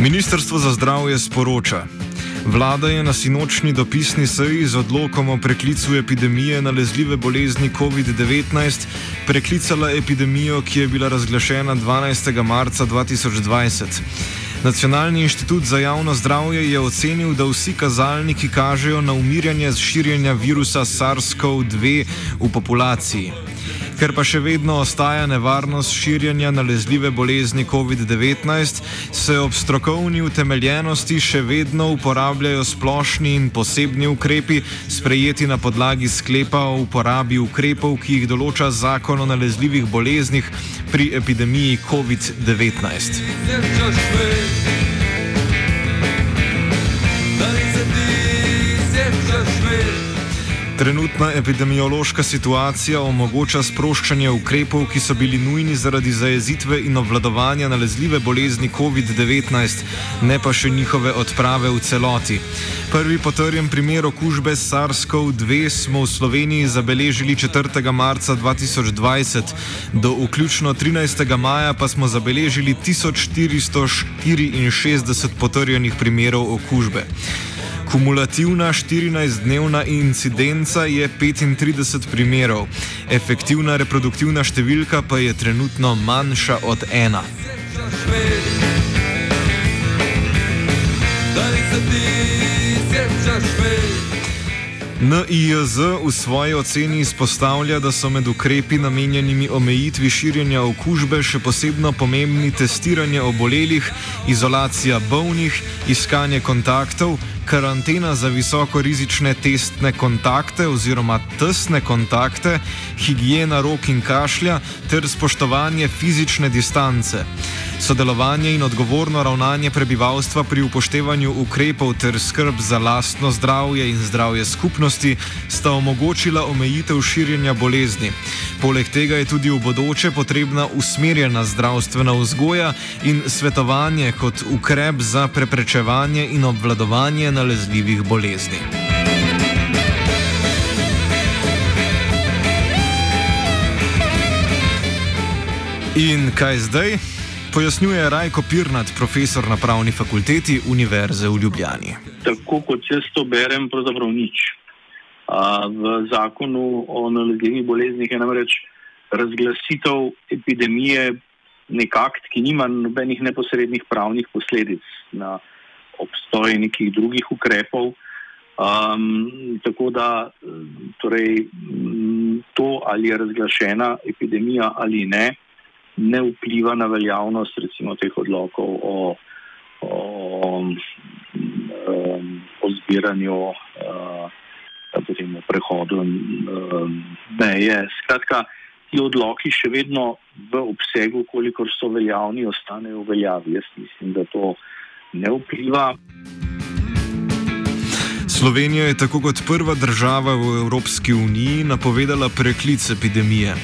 Ministrstvo za zdravje sporoča. Vlada je na sinočni dopisni seji z odlokom o preklicu epidemije nalezljive bolezni COVID-19 preklicala epidemijo, ki je bila razglašena 12. marca 2020. Nacionalni inštitut za javno zdravje je ocenil, da vsi kazalniki kažejo na umirjanje širjenja virusa SARS-CoV-2 v populaciji. Ker pa še vedno ostaja nevarnost širjenja nalezljive bolezni COVID-19, se ob strokovni utemeljenosti še vedno uporabljajo splošni in posebni ukrepi, sprejeti na podlagi sklepa o uporabi ukrepov, ki jih določa zakon o nalezljivih boleznih pri epidemiji COVID-19. Trenutna epidemiološka situacija omogoča sproščanje ukrepov, ki so bili nujni zaradi zajezitve in obvladovanja nalezljive bolezni COVID-19, ne pa še njihove odprave v celoti. Prvi potrjen primer okužbe SARS-CoV-2 smo v Sloveniji zabeležili 4. marca 2020, do vključno 13. maja pa smo zabeležili 1464 potrjenih primerov okužbe. Kumulativna 14-dnevna incidenca je 35 primerov, efektivna reproduktivna številka pa je trenutno manjša od ena. NIJZ v svoji oceni izpostavlja, da so med ukrepi namenjenimi omejitvi širjenja okužbe še posebno pomembni testiranje obolelih, izolacija bolnih, iskanje kontaktov, karantena za visoko rizične testne kontakte oziroma tesne kontakte, higiena rok in kašlja ter spoštovanje fizične distance. Sodelovanje in odgovorno ravnanje prebivalstva pri upoštevanju ukrepov ter skrb za lastno zdravje in zdravje skupnosti sta omogočila omejitev širjenja bolezni. Poleg tega je tudi v bodoče potrebna usmerjena zdravstvena vzgoja in svetovanje kot ukrep za preprečevanje in obvladovanje nalezljivih bolezni. In kaj zdaj? Pojasnjuje Rajko Pirnat, profesor na pravni fakulteti Univerze v Ljubljani. Tako kot jaz to berem, pravzaprav nič. V zakonu o nalezljivih boleznih je namreč razglasitev epidemije nek akt, ki nima nobenih neposrednih pravnih posledic na obstoj nekih drugih ukrepov. Um, tako da torej, to, ali je razglašena epidemija ali ne, ne vpliva na veljavnost recimo teh odlokov o, o, o zbiranju, potem o prehodu meje. Skratka, ti odloki še vedno v obsegu, kolikor so veljavni, ostanejo v veljavi. Jaz mislim, da to ne vpliva. Slovenija je tako kot prva država v Evropski uniji napovedala preklic epidemije.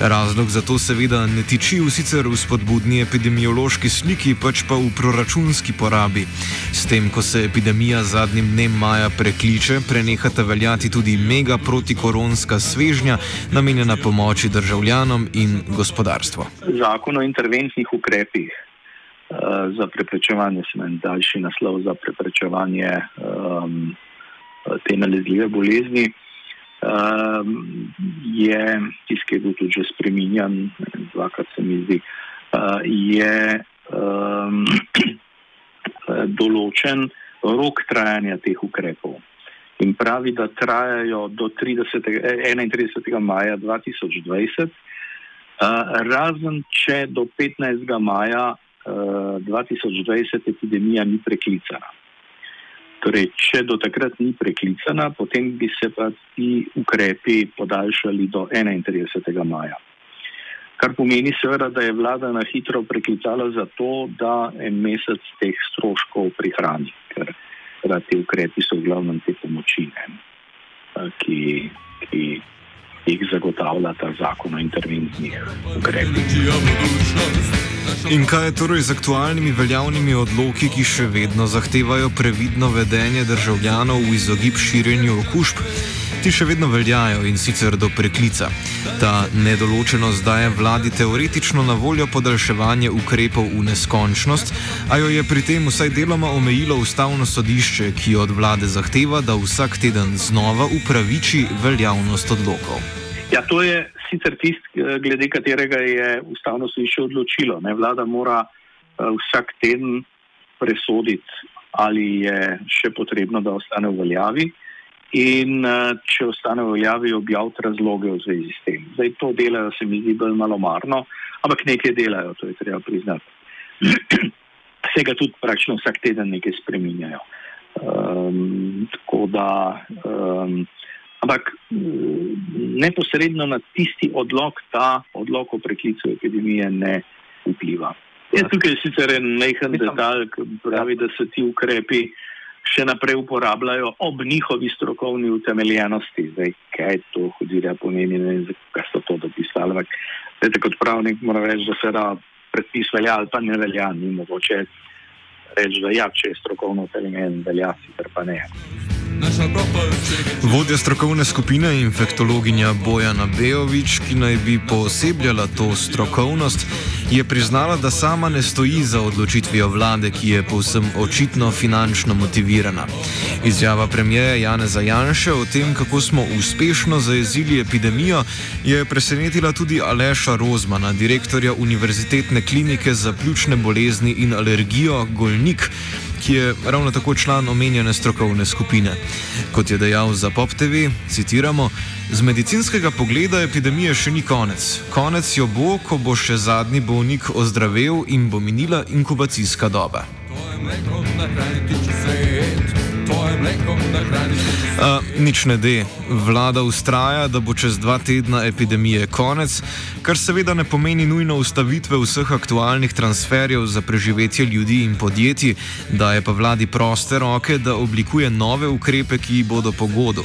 Razlog za to seveda ne tiči v sicer v spodbudni epidemiološki sliki, pač pa v proračunski porabi. S tem, ko se epidemija zadnjim dnem maja prekliče, prenehata veljati tudi mega protikoronska svežnja, namenjena pomoči državljanom in gospodarstvu. Zakon o interventnih ukrepih uh, za preprečevanje, se meni daljši naslov za preprečevanje. Um, te nalezljive bolezni, um, je tisti, ki je bil tudi že spremenjen, dvakrat se mi zdi, uh, je določen rok trajanja teh ukrepov. In pravi, da trajajo do 30, 31. maja 2020, uh, razen če do 15. maja uh, 2020 epidemija ni preklicana. Torej, če do takrat ni preklicana, potem bi se pa ti ukrepi podaljšali do 31. maja. Kar pomeni seveda, da je vlada na hitro preklicala za to, da en mesec teh stroškov prihrani, ker te ukrepi so v glavnem te pomoči, ne, ki, ki jih zagotavlja ta zakon o interventnih ukrepih. In kaj je torej z aktualnimi veljavnimi odloki, ki še vedno zahtevajo previdno vedenje državljanov v izogib širjenju okužb? Ti še vedno veljajo in sicer do preklica. Ta nedoločenost daje vladi teoretično na voljo podaljševanje ukrepov v neskončnost, a jo je pri tem vsaj deloma omejilo ustavno sodišče, ki od vlade zahteva, da vsak teden znova upraviči veljavnost odlokov. Ja, to je sicer tisti, glede katerega je ustavno sodišče odločilo. Ne? Vlada mora uh, vsak teden presoditi, ali je še potrebno, da ostane v veljavi in uh, če ostane v veljavi, objaviti razloge v zvezi s tem. Zdaj to delajo, se mi zdi, bolj malomarno, ampak nekaj delajo, to je treba priznati. Vsega tudi praktično vsak teden nekaj spreminjajo. Um, tako da, um, ampak neposredno na tisti odlog, ta odlog o preklicu epidemije ne vpliva. Je tukaj sicer en majhen detalj, ki pravi, da se ti ukrepi še naprej uporabljajo ob njihovi strokovni utemeljenosti. Zdaj, kaj to hodira pomeni, ne vem, kaj so to dopisali. Ampak, kot pravnik moram reči, da se da predpis velja ali pa ne velja, ni mogoče reči, da ja, če je strokovno utemeljen, velja, sicer pa ne. Vodja strokovne skupine infektologinja Bojana Bejovič, ki naj bi poosebljala to strokovnost, je priznala, da sama ne stoji za odločitvijo vlade, ki je povsem očitno finančno motivirana. Izjava premijeja Janeza Janše o tem, kako smo uspešno zajezili epidemijo, je presenetila tudi Aleša Rozmana, direktorja Univerzitetne klinike za pljučne bolezni in alergijo Golnik ki je ravno tako član omenjene strokovne skupine. Kot je dejal za Pop TV, citiramo: Z medicinskega pogleda epidemije še ni konec. Konec jo bo, ko bo še zadnji bolnik ozdravel in bo minila inkubacijska doba. To je mleko na hrani, če se je. A, nič ne de. Vlada ustraja, da bo čez dva tedna epidemije konec, kar seveda ne pomeni nujno ustavitve vseh aktualnih transferjev za preživetje ljudi in podjetij, daje pa vladi proste roke, da oblikuje nove ukrepe, ki bodo pogodu.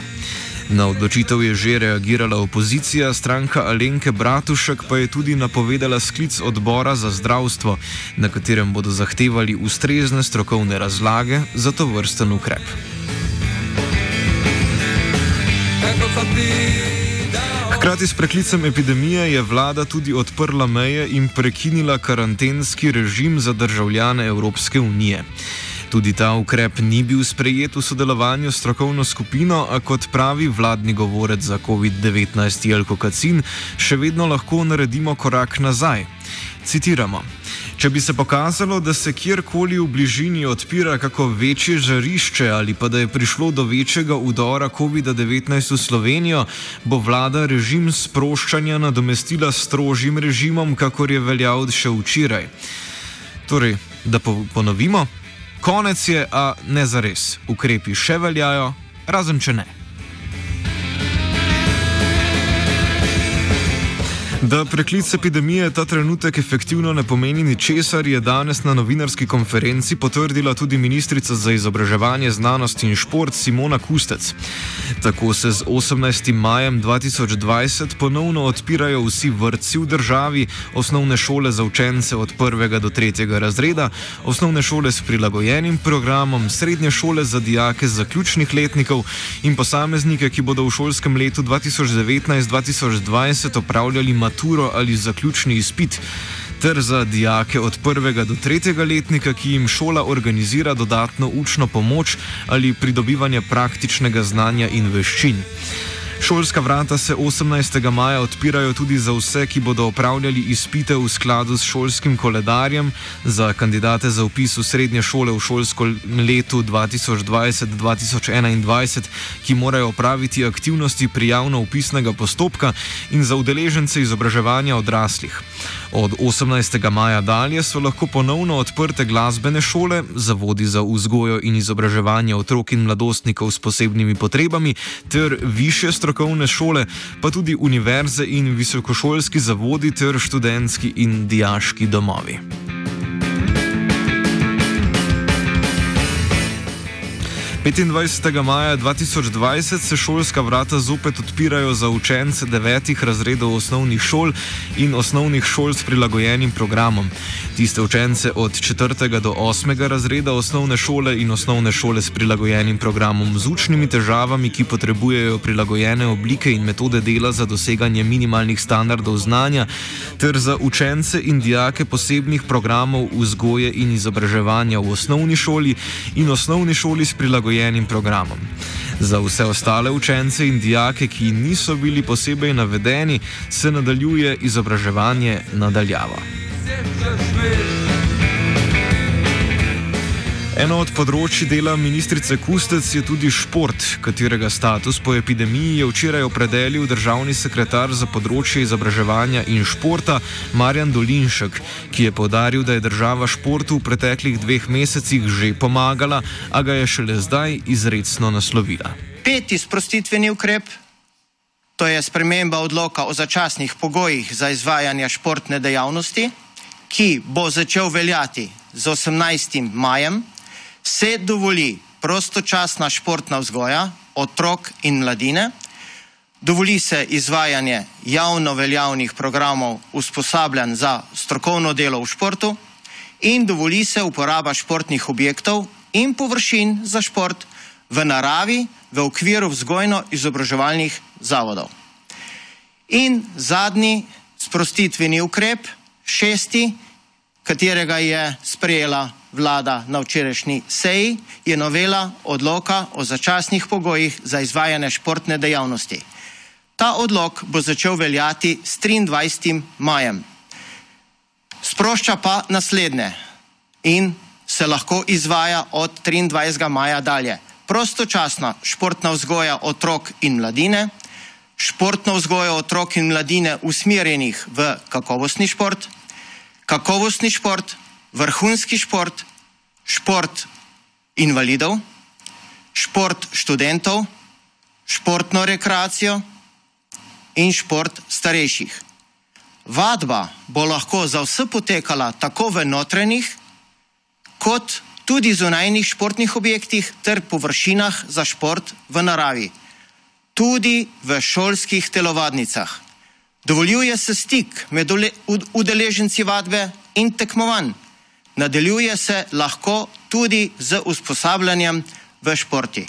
Na odločitev je že reagirala opozicija, stranka Alenke Bratušek pa je tudi napovedala sklic odbora za zdravstvo, na katerem bodo zahtevali ustrezne strokovne razlage za to vrsten ukrep. Hkrati s preklicem epidemije je vlada tudi odprla meje in prekinila karantenski režim za državljane Evropske unije. Tudi ta ukrep ni bil sprejet v sodelovanju s strokovno skupino, a kot pravi vladni govorec za COVID-19 Jelko Kacin, še vedno lahko naredimo korak nazaj. Citiramo. Če bi se pokazalo, da se kjerkoli v bližini odpira kako večje žarišče ali pa da je prišlo do večjega udora COVID-19 v Slovenijo, bo vlada režim sproščanja nadomestila strožjim režimom, kakor je veljal še včeraj. Torej, da ponovimo. Konec je, a ne za res. Ukrepi še veljajo, razen če ne. Da preklic epidemije ta trenutek efektivno ne pomeni ničesar, je danes na novinarski konferenci potrdila tudi ministrica za izobraževanje, znanost in šport Simona Kustec. Tako se z 18. majem 2020 ponovno odpirajo vsi vrtci v državi, osnovne šole za učence od 1. do 3. razreda, osnovne šole s prilagojenim programom, srednje šole za dijake zaključnih letnikov in posameznike, ki bodo v šolskem letu 2019-2020 opravljali maturo maturo ali zaključni izpit, ter za dijake od prvega do tretjega letnika, ki jim šola organizira dodatno učno pomoč ali pridobivanje praktičnega znanja in veščin. Šolska vrata se 18. maja odpirajo tudi za vse, ki bodo opravljali izpite v skladu s šolskim koledarjem za kandidate za upis v srednje šole v šolsko letu 2020-2021, ki morajo opraviti aktivnosti prijavno upisnega postopka in za udeležence izobraževanja odraslih. Od 18. maja dalje so lahko ponovno odprte glasbene šole, zavodi za vzgojo in izobraževanje otrok in mladostnikov s posebnimi potrebami ter više strokovne šole, pa tudi univerze in visokošolski zavodi ter študentski in dijaški domovi. 25. maja 2020 se šolska vrata zopet odpirajo za učence devetih razredov osnovnih šol in osnovnih šol s prilagojenim programom. Tiste učence od 4. do 8. razreda osnovne šole in osnovne šole s prilagojenim programom z učnimi težavami, ki potrebujejo prilagojene oblike in metode dela za doseganje minimalnih standardov znanja, ter za učence in dijake posebnih programov vzgoje in izobraževanja v osnovni šoli in osnovni šoli s prilagojenim prilagojenim programom. Za vse ostale učence in dijake, ki niso bili posebej navedeni, se nadaljuje izobraževanje nadaljavo. Eno od področji dela ministrice Kustec je tudi šport, katerega status po epidemiji je včeraj opredelil državni sekretar za področje izobraževanja in športa Marjan Dolinšek, ki je podaril, da je država športu v preteklih dveh mesecih že pomagala, a ga je šele zdaj izredno naslovila. Peti sprostitveni ukrep, to je sprememba odloka o začasnih pogojih za izvajanje športne dejavnosti, ki bo začel veljati z 18. majem se dovoli prostočasna športna vzgoja otrok in mladine, dovoli se izvajanje javno veljavnih programov usposabljanj za strokovno delo v športu in dovoli se uporaba športnih objektov in površin za šport v naravi v okviru vzgojno-izobraževalnih zavodov. In zadnji sprostitveni ukrep, šesti, katerega je sprejela vlada na včerajšnji seji, je novela odloka o začasnih pogojih za izvajanje športne dejavnosti. Ta odlok bo začel veljati s 23. majem. Sprošča pa naslednje in se lahko izvaja od 23. maja dalje. Prostočasna športna vzgoja otrok in mladine, športna vzgoja otrok in mladine usmerjenih v kakovostni šport, kakovostni šport, vrhunski šport, šport invalidov, šport študentov, športno rekreacijo in šport starejših. Vadba bo lahko za vse potekala tako v notranjih, kot tudi zunajnih športnih objektih ter površinah za šport v naravi, tudi v šolskih telovadnicah. Dovoljuje se stik med udeleženci vadbe in tekmovanj. Nadaljuje se lahko tudi z usposabljanjem v športi.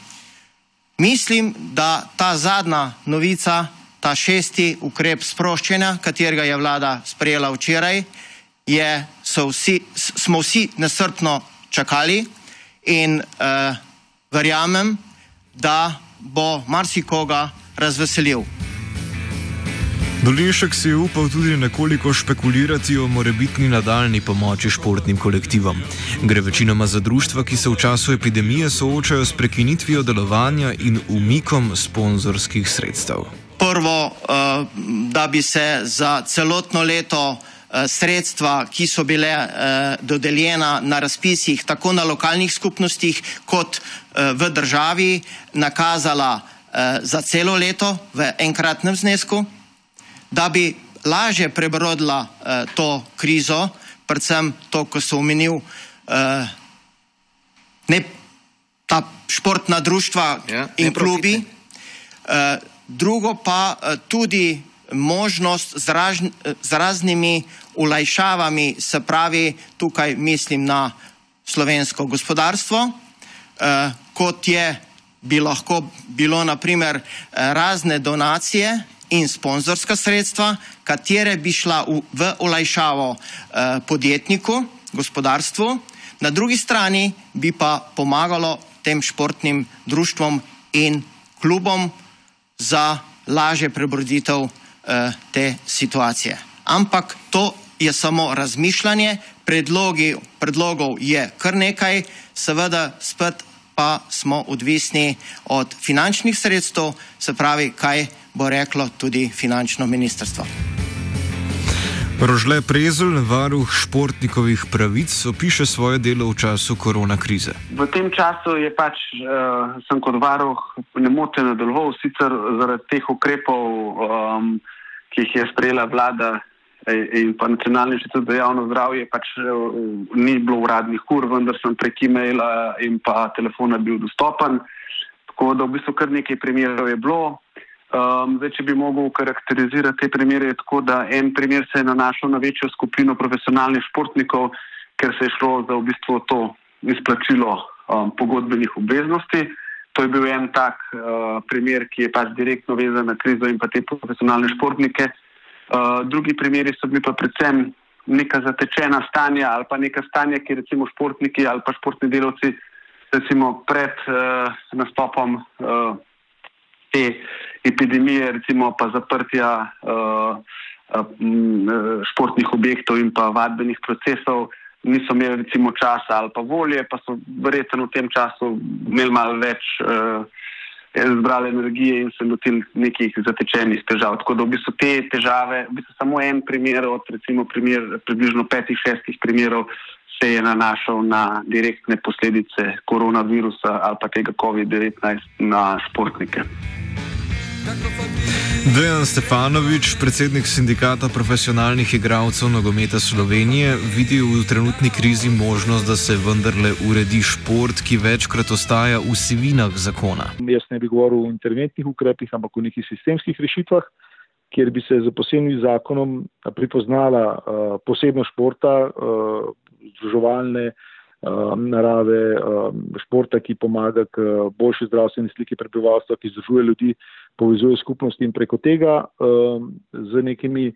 Mislim, da ta zadnja novica, ta šesti ukrep sproščanja, katerega je vlada sprejela včeraj, je, vsi, smo vsi nesrpno čakali in uh, verjamem, da bo marsikoga razveselil. Dolinšek si je upal tudi nekoliko špekulirati o morebitni nadaljni pomoči športnim kolektivom. Gre večinoma za društva, ki se v času epidemije soočajo s prekinitvijo delovanja in umikom sponzorskih sredstev. Prvo, eh, da bi se za celotno leto eh, sredstva, ki so bile eh, dodeljena na razpisih tako na lokalnih skupnostih kot v državi, nakazala za celo leto v enkratnem znesku da bi lažje prebrodila uh, to krizo, predvsem to, ko so omenil uh, ne ta športna društva ja, in klubi. Uh, drugo pa uh, tudi možnost z, raž, z raznimi ulajšavami, se pravi, tukaj mislim na slovensko gospodarstvo, uh, kot je bi lahko bilo naprimer razne donacije in sponzorska sredstva, katere bi šla v, v olajšavo eh, podjetniku, gospodarstvu, na drugi strani bi pa pomagalo tem športnim društvom in klubom za lažje prebroditev eh, te situacije. Ampak to je samo razmišljanje, predlogi, predlogov je kar nekaj, seveda spet pa smo odvisni od finančnih sredstev, se pravi, kaj bo reklo tudi finančno ministrstvo. Rožle Prezel, varuh športnikovih pravic, opiše svoje delo v času korona krize. V tem času je pač, uh, sem kot varuh nemoteno deloval, sicer zaradi teh ukrepov, um, ki jih je sprejela vlada in pa nacionalni inštitut za javno zdravje, pač uh, ni bilo uradnih ur, vendar sem prek e-maila in pa telefona bil dostopen. Tako da v bistvu kar nekaj primerov je bilo. Um, zdaj, če bi mogel karakterizirati te primere, je tako, da en primer se je nanašal na večjo skupino profesionalnih športnikov, ker se je šlo za v bistvu to izplačilo um, pogodbenih obveznosti. To je bil en tak uh, primer, ki je pač direktno vezan na krizo in pa te profesionalne športnike. Uh, drugi primeri so bili pa predvsem neka zatečena stanja ali pa neka stanja, ki recimo športniki ali pa športni delavci recimo pred uh, nastopom uh, te epidemije, recimo pa zaprtja uh, uh, športnih objektov in pa vadbenih procesov, niso imeli recimo časa ali pa volje, pa so verjetno v tem času imeli malo več uh, zbrali energije in se lotili nekih zatečenih težav. Tako da v bistvu te težave, v bistvu samo en primer od recimo primer, približno petih, šestih primerov se je nanašal na direktne posledice koronavirusa ali pa tega COVID-19 na športnike. Dejan Stefanovič, predsednik sindikata profesionalnih igralcev nogometa Slovenije, vidi v trenutni krizi možnost, da se vendarle uredi šport, ki večkrat ostaja v sivinah zakona. Jaz ne bi govoril o interventnih ukrepih, ampak o nekih sistemskih rešitvah, kjer bi se z posebnim zakonom pripoznala uh, posebnost športa, uh, združevalne. Um, narave, um, športa, ki pomaga k boljši zdravstveni sliki prebivalstva, ki združuje ljudi, povezuje skupnosti in preko tega um, z nekimi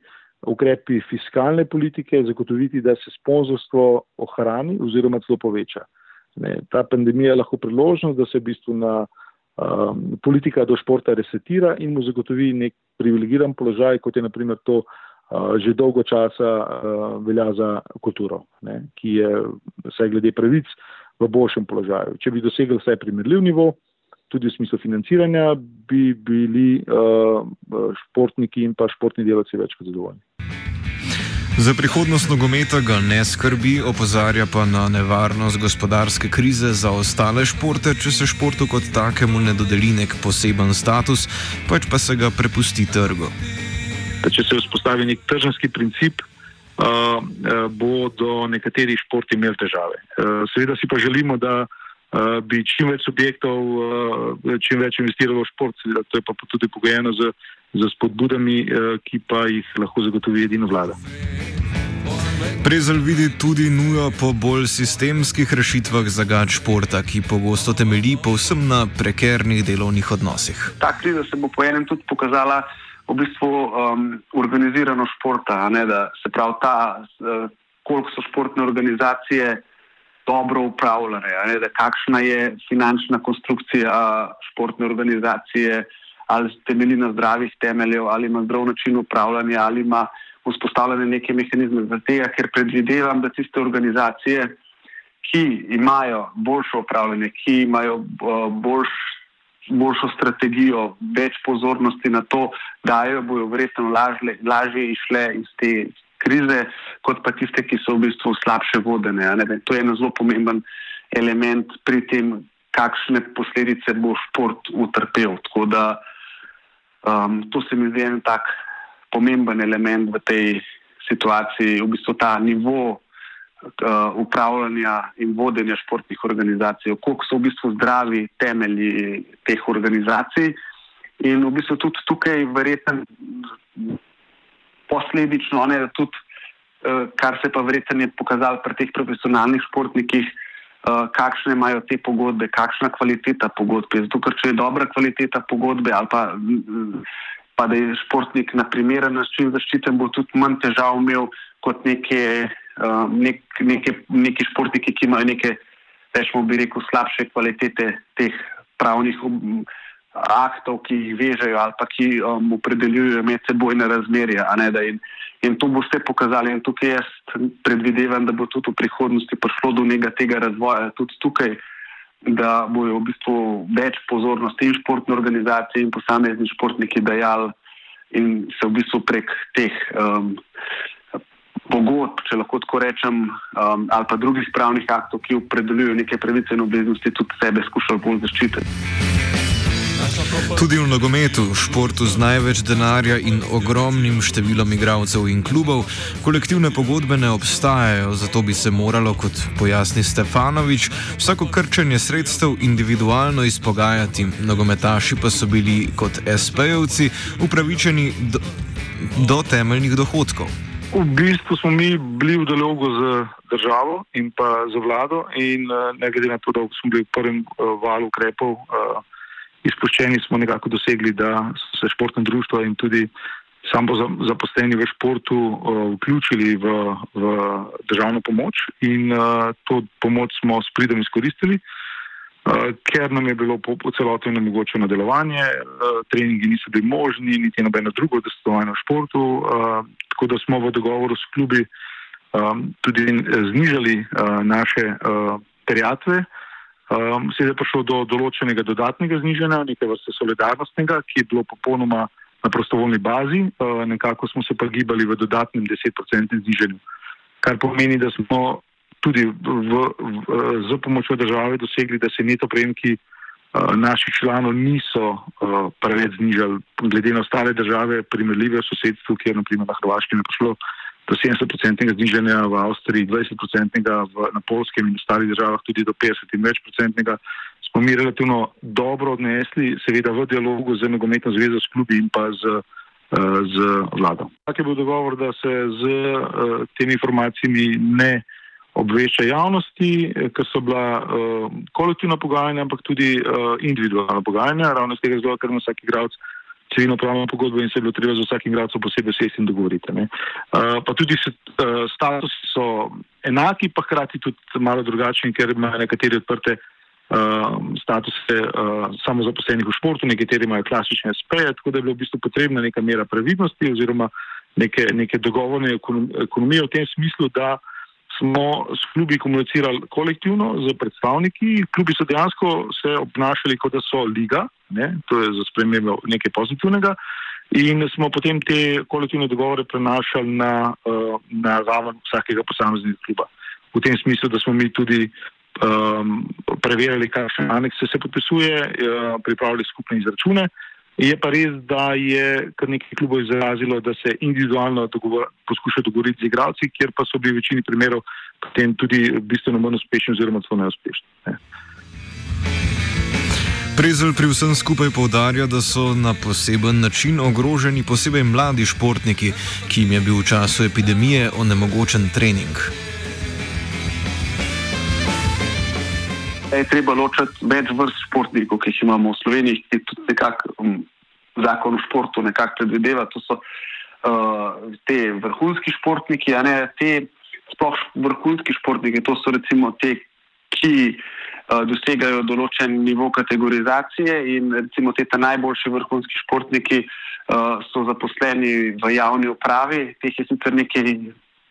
ukrepi fiskalne politike zagotoviti, da se sponzorstvo ohrani oziroma celo poveča. Ne, ta pandemija je lahko priložnost, da se v bistvu na um, politika do športa resetira in mu zagotovi nek privilegiran položaj, kot je naprimer to že dolgo časa velja za kulturo, ne, ki je vse glede pravic v boljšem položaju. Če bi dosegli vse primerljiv nivo, tudi v smislu financiranja, bi bili uh, športniki in pa športni delavci več kot zadovoljni. Za prihodnost nogometa ga ne skrbi, opozarja pa na nevarnost gospodarske krize za ostale športe, če se športu kot takemu ne dodeli nek poseben status, pač pa se ga prepusti trgu če se vzpostavi nek tržanski princip, uh, uh, bodo nekateri športi imeli težave. Uh, seveda si pa želimo, da bi čim več subjektov čim več investiralo v šport, to je pa tudi pogojeno z, z spodbudami, ki pa jih lahko zagotovi edino vlada. Prezel vidi tudi nujo po bolj sistemskih rešitvah za gad športa, ki pogosto temelji povsem na prekernih delovnih odnosih. Ta kriza se bo po enem tudi pokazala, v bistvu um, organizirano športa, ne, da se pravi ta, uh, koliko so športne organizacije dobro upravljene, ne, da kakšna je finančna konstrukcija športne organizacije, ali temelji na zdravih temeljev, ali ima zdrav način upravljanja, ali ima vzpostavljene neke mehanizme za tega, ker predvidevam, da tiste organizacije, ki imajo boljše upravljanje, ki imajo uh, boljš boljšo strategijo, več pozornosti na to, da jo bojo verjetno lažje išle iz te krize, kot pa tiste, ki so v bistvu slabše vodene. To je en zelo pomemben element pri tem, kakšne posledice bo šport utrpel. Tako da um, to se mi zdi en tak pomemben element v tej situaciji, v bistvu ta nivo upravljanja in vodenja športnih organizacij, koliko so v bistvu zdravi temelji teh organizacij. In v bistvu tudi tukaj, verjetno, posledično, ne, tudi, uh, kar se pa verjetno je pokazalo pri teh profesionalnih športnikih, uh, kakšne imajo te pogodbe, kakšna kvaliteta pogodbe. Zato, ker če je dobra kvaliteta pogodbe ali pa. Pa da je športnik na primeren način zaščiten, bo tudi manj težav imel kot neke uh, nek, neke, neki športniki, ki imajo neke, rečemo, bi rekel, slabše kvalitete teh pravnih ob, aktov, ki jih vežejo ali pa ki um, opredeljujejo medsebojne razmerja. In, in to bo vse pokazali. In tukaj jaz predvidevam, da bo tudi v prihodnosti prišlo do nekega tega razvoja, tudi tukaj, da bojo v bistvu več pozornosti in športne organizacije in posamezni športniki dajali in se v bistvu prek teh. Um, Pogodb, če lahko tako rečem, um, ali pa drugih pravnih aktov, ki opredeljujejo neke pravice in obveznosti, tudi sebe skušajo bolj zaščititi. Tudi v nogometu, športu z največ denarja in ogromnim številom igralcev in klubov, kolektivne pogodbe ne obstajajo, zato bi se moralo, kot pojasni Stefanovič, vsako krčenje sredstev individualno izpogajati. Nogometaši pa so bili kot SP-jevci upravičeni do, do temeljnih dohodkov. V bistvu smo mi bili v dialogu z državo in pa z vlado, in eh, ne glede na to, da smo bili v prvem uh, valu ukrepov. Uh, izpuščeni smo nekako dosegli, da so se športne društva in tudi samo zaposleni v športu vključili v, v državno pomoč in to pomoč smo s pridom izkoristili, ker nam je bilo po, po celoti onemogočeno delovanje, uh, treningi niso bili možni, niti nobeno drugo delovanje v športu, uh, tako da smo v dogovoru s klubi tudi znižali naše terjatve. Um, Sedaj je prišlo do določenega dodatnega znižanja, nekaj vrste solidarnostnega, ki je bilo popolnoma na prostovoljni bazi, uh, nekako smo se pa gibali v dodatnem 10-odstotnem znižanju. Kar pomeni, da smo tudi v, v, z pomočjo države dosegli, da se neto prejemki uh, naših članov niso uh, preveč znižali, glede na ostale države, primerljive v sosedstvu, kjer naprimer na Hrvaškem je prišlo do 70-odstotnega znižanja, v Avstriji 20-odstotnega, na Polskem in ostalih državah tudi do 50 in več procentnega, smo mi relativno dobro odnesli, seveda v dialogu z nogometno zvezo, s klubi in pa z, uh, z vlado. Tak je bil dogovor, da se z uh, temi informacijami ne obvešča javnosti, ker so bila uh, kolektivna pogajanja, ampak tudi uh, individualna pogajanja, ravno z tega razloga, ker ima vsak igralec civilno pravno pogodbo in se je bilo treba za vsakim igralcem posebej sesti in dogovoriti. Uh, pa tudi se, uh, statusi so enaki, pa hkrati tudi malo drugačni, ker imajo nekateri odprte uh, statuse uh, samozaposlenih v športu, nekateri imajo klasične SP-je, tako da je bilo v bistvu potrebna neka mera previdnosti oziroma neke, neke dogovorne ekonomije v tem smislu, da smo s klubi komunicirali kolektivno z predstavniki. Klubi so dejansko se obnašali, kot da so liga, ne? to je za spremembo nekaj pozitivnega. In smo potem te kolektivne dogovore prenašali na, uh, na raven vsakega posameznega kluba. V tem smislu, da smo mi tudi um, preverjali, kakšne anekse se podpisuje, uh, pripravili skupne izračune. Je pa res, da je kar nekaj klubov izrazilo, da se individualno dogovor, poskuša dogovoriti z igralci, kjer pa so bili v večini primerov potem tudi bistveno manj uspešni oziroma celo neuspešni. Ne. Prezel pri vsem skupaj povdarja, da so na poseben način ogroženi posebej mladi športniki, ki jim je bil v času epidemije onemogočen trening. Je treba ločiti več vrst športnikov, ki jih imamo v Sloveniji, ki tudi nekako um, zakon o športu nekako predvideva. To so uh, te vrhunski športniki, a ne te sploh vrhunski športniki. To so recimo te, ki. Eh, dosegajo določen nivo kategorizacije in recimo te najboljši vrhunski športniki uh, so zaposleni v javni upravi, teh je sicer nekaj,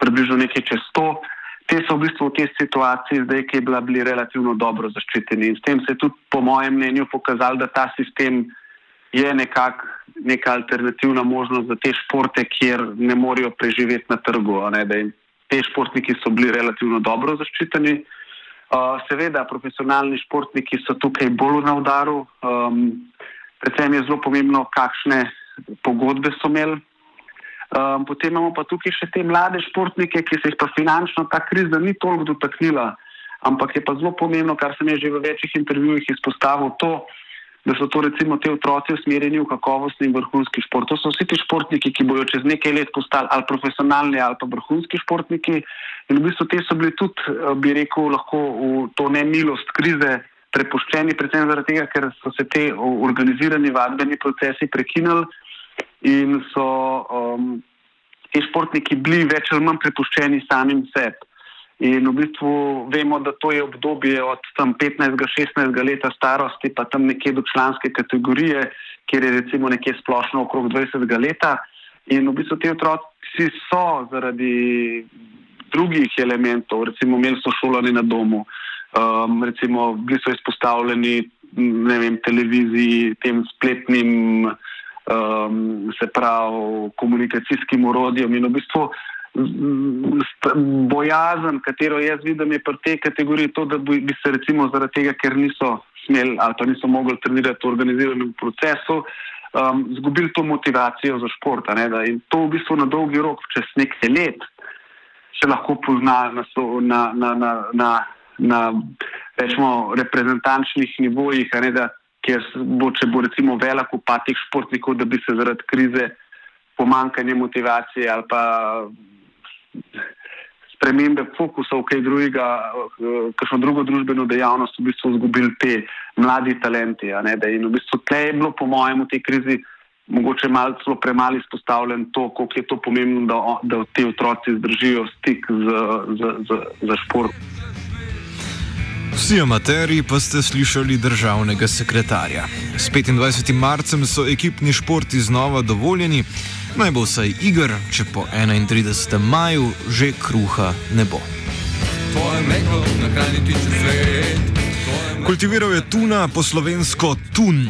približno nekaj čez sto. Te so v bistvu v tej situaciji zdaj, ki je bila bili relativno dobro zaščiteni. In s tem se je tudi, po mojem mnenju, pokazalo, da ta sistem je nekako neka alternativna možnost za te športe, kjer ne morejo preživeti na trgu. Te športniki so bili relativno dobro zaščiteni. Seveda, profesionalni športniki so tukaj bolj na udaru. Um, predvsem je zelo pomembno, kakšne pogodbe so imeli. Um, potem imamo pa tukaj še te mlade športnike, ki se jih pa finančno ta kriza ni toliko dotaknila. Ampak je pa zelo pomembno, kar sem že v večjih intervjujih izpostavil, to, da so to recimo te otroci usmerjeni v kakovostni in vrhunski šport. To so vsi ti športniki, ki bojo čez nekaj let postali ali profesionalni ali pa vrhunski športniki. In v bistvu te so bili tudi, eh, bi rekel, lahko v to nemilost krize prepuščeni, predvsem zaradi tega, ker so se te organizirani vadbeni procesi prekinili in so um, ti športniki bili več ali manj prepuščeni samim sebi. In v bistvu vemo, da to je obdobje od 15-16 leta starosti, pa tam nekje do članske kategorije, kjer je recimo nekje splošno okrog 20 leta. In v bistvu ti otroci so zaradi drugih elementov, recimo imeli so šolanje na domu, um, recimo bili so izpostavljeni vem, televiziji, tem spletnim, um, se pravi, komunikacijskim urodjem in v bistvu bojazen, katero jaz vidim, je pri tej kategoriji to, da bi se recimo zaradi tega, ker niso smeli ali pa niso mogli trenirati v organiziranem procesu, um, zgubili to motivacijo za šport. In to v bistvu na dolgi rok, čez nekaj let, se lahko pozna na, na, na, na, na, na rečemo, reprezentančnih nivojih, ne, da, kjer bo, če bo recimo velik upad teh športnikov, da bi se zaradi krize pomankanja motivacije ali pa spremembe fokusov, kaj drugega, kakšno drugo družbeno dejavnost, v bistvu izgubili te mladi talenti. In v bistvu tle je bilo, po mojem, v tej krizi mogoče malo celo premalo izpostavljen to, koliko je to pomembno, da, da ti otroci zdržijo stik z, z, z, z športom. Vsi amateri pa ste slišali državnega sekretarja. S 25. marcem so ekipni športi znova dovoljeni, naj bo vsaj igr, če po 31. maju že kruha ne bo. Kultiviral je tuna po slovensko tun.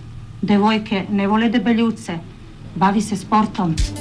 Devojke ne vole debeljivce, bavi se sportom.